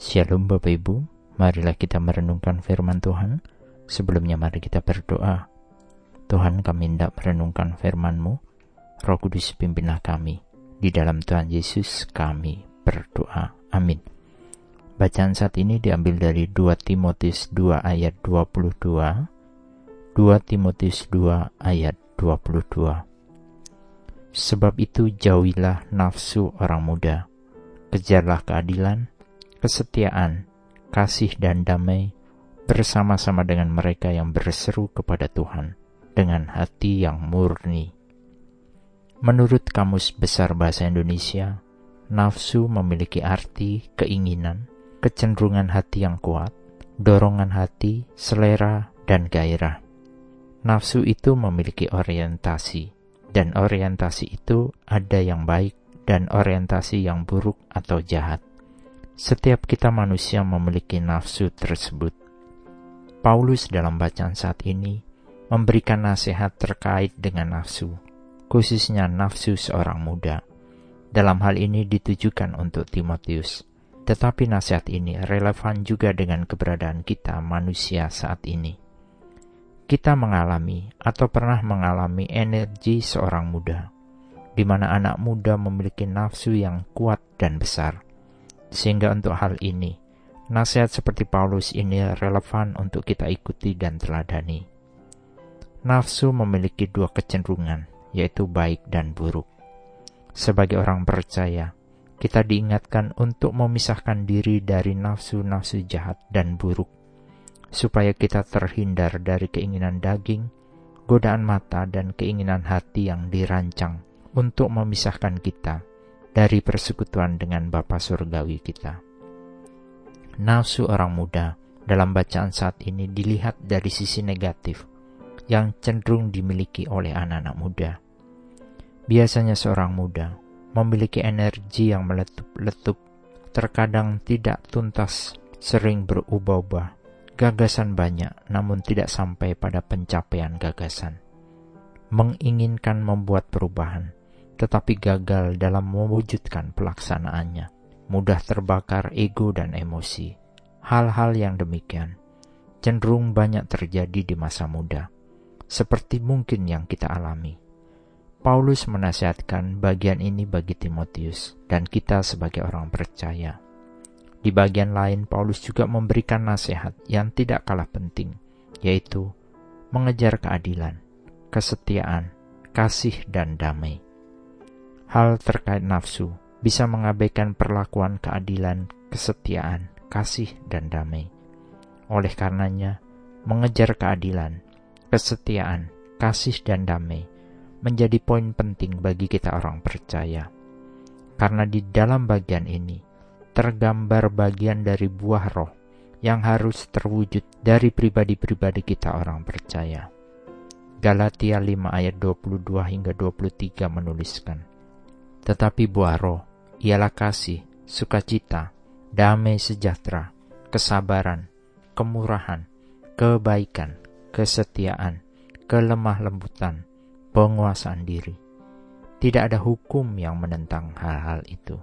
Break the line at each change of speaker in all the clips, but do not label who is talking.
Shalom Bapak Ibu, marilah kita merenungkan firman Tuhan. Sebelumnya mari kita berdoa. Tuhan kami hendak merenungkan firman-Mu, Roh Kudus pimpinlah kami. Di dalam Tuhan Yesus kami berdoa. Amin. Bacaan saat ini diambil dari 2 Timotius 2 ayat 22, 2 Timotius 2 ayat 22. Sebab itu jauhilah nafsu orang muda, kejarlah keadilan, kesetiaan, kasih, dan damai bersama-sama dengan mereka yang berseru kepada Tuhan dengan hati yang murni. Menurut Kamus Besar Bahasa Indonesia, nafsu memiliki arti keinginan, kecenderungan hati yang kuat, dorongan hati, selera, dan gairah. Nafsu itu memiliki orientasi, dan orientasi itu ada yang baik dan orientasi yang buruk atau jahat. Setiap kita manusia memiliki nafsu tersebut. Paulus dalam bacaan saat ini memberikan nasihat terkait dengan nafsu, khususnya nafsu seorang muda. Dalam hal ini ditujukan untuk Timotius, tetapi nasihat ini relevan juga dengan keberadaan kita manusia saat ini. Kita mengalami atau pernah mengalami energi seorang muda, di mana anak muda memiliki nafsu yang kuat dan besar sehingga untuk hal ini, nasihat seperti Paulus ini relevan untuk kita ikuti dan teladani. Nafsu memiliki dua kecenderungan, yaitu baik dan buruk. Sebagai orang percaya, kita diingatkan untuk memisahkan diri dari nafsu-nafsu jahat dan buruk, supaya kita terhindar dari keinginan daging, godaan mata, dan keinginan hati yang dirancang untuk memisahkan kita dari persekutuan dengan Bapa Surgawi kita. Nafsu orang muda dalam bacaan saat ini dilihat dari sisi negatif yang cenderung dimiliki oleh anak-anak muda. Biasanya seorang muda memiliki energi yang meletup-letup, terkadang tidak tuntas, sering berubah-ubah, gagasan banyak namun tidak sampai pada pencapaian gagasan. Menginginkan membuat perubahan, tetapi gagal dalam mewujudkan pelaksanaannya. Mudah terbakar ego dan emosi. Hal-hal yang demikian cenderung banyak terjadi di masa muda, seperti mungkin yang kita alami. Paulus menasihatkan bagian ini bagi Timotius dan kita sebagai orang percaya. Di bagian lain, Paulus juga memberikan nasihat yang tidak kalah penting, yaitu mengejar keadilan, kesetiaan, kasih, dan damai hal terkait nafsu bisa mengabaikan perlakuan keadilan, kesetiaan, kasih, dan damai. Oleh karenanya, mengejar keadilan, kesetiaan, kasih, dan damai menjadi poin penting bagi kita orang percaya. Karena di dalam bagian ini tergambar bagian dari buah roh yang harus terwujud dari pribadi-pribadi kita orang percaya. Galatia 5 ayat 22 hingga 23 menuliskan, tetapi buah roh ialah kasih, sukacita, damai sejahtera, kesabaran, kemurahan, kebaikan, kesetiaan, kelemah lembutan, penguasaan diri. Tidak ada hukum yang menentang hal-hal itu.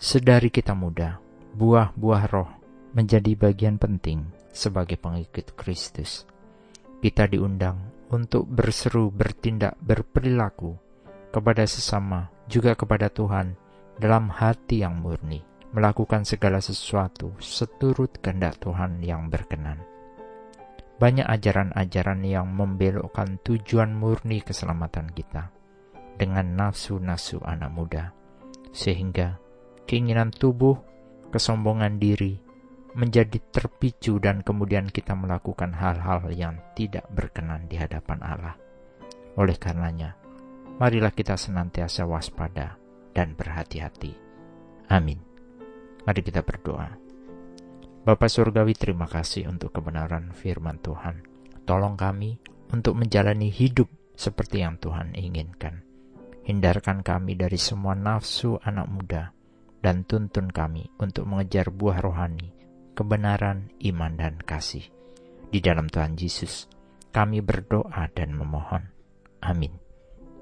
Sedari kita muda, buah-buah roh menjadi bagian penting sebagai pengikut Kristus. Kita diundang untuk berseru, bertindak, berperilaku kepada sesama, juga kepada Tuhan dalam hati yang murni, melakukan segala sesuatu seturut kehendak Tuhan yang berkenan. Banyak ajaran-ajaran yang membelokkan tujuan murni keselamatan kita dengan nafsu-nafsu anak muda, sehingga keinginan tubuh, kesombongan diri, menjadi terpicu dan kemudian kita melakukan hal-hal yang tidak berkenan di hadapan Allah. Oleh karenanya, marilah kita senantiasa waspada dan berhati-hati. Amin. Mari kita berdoa. Bapa Surgawi terima kasih untuk kebenaran firman Tuhan. Tolong kami untuk menjalani hidup seperti yang Tuhan inginkan. Hindarkan kami dari semua nafsu anak muda dan tuntun kami untuk mengejar buah rohani, kebenaran, iman, dan kasih. Di dalam Tuhan Yesus, kami berdoa dan memohon. Amin.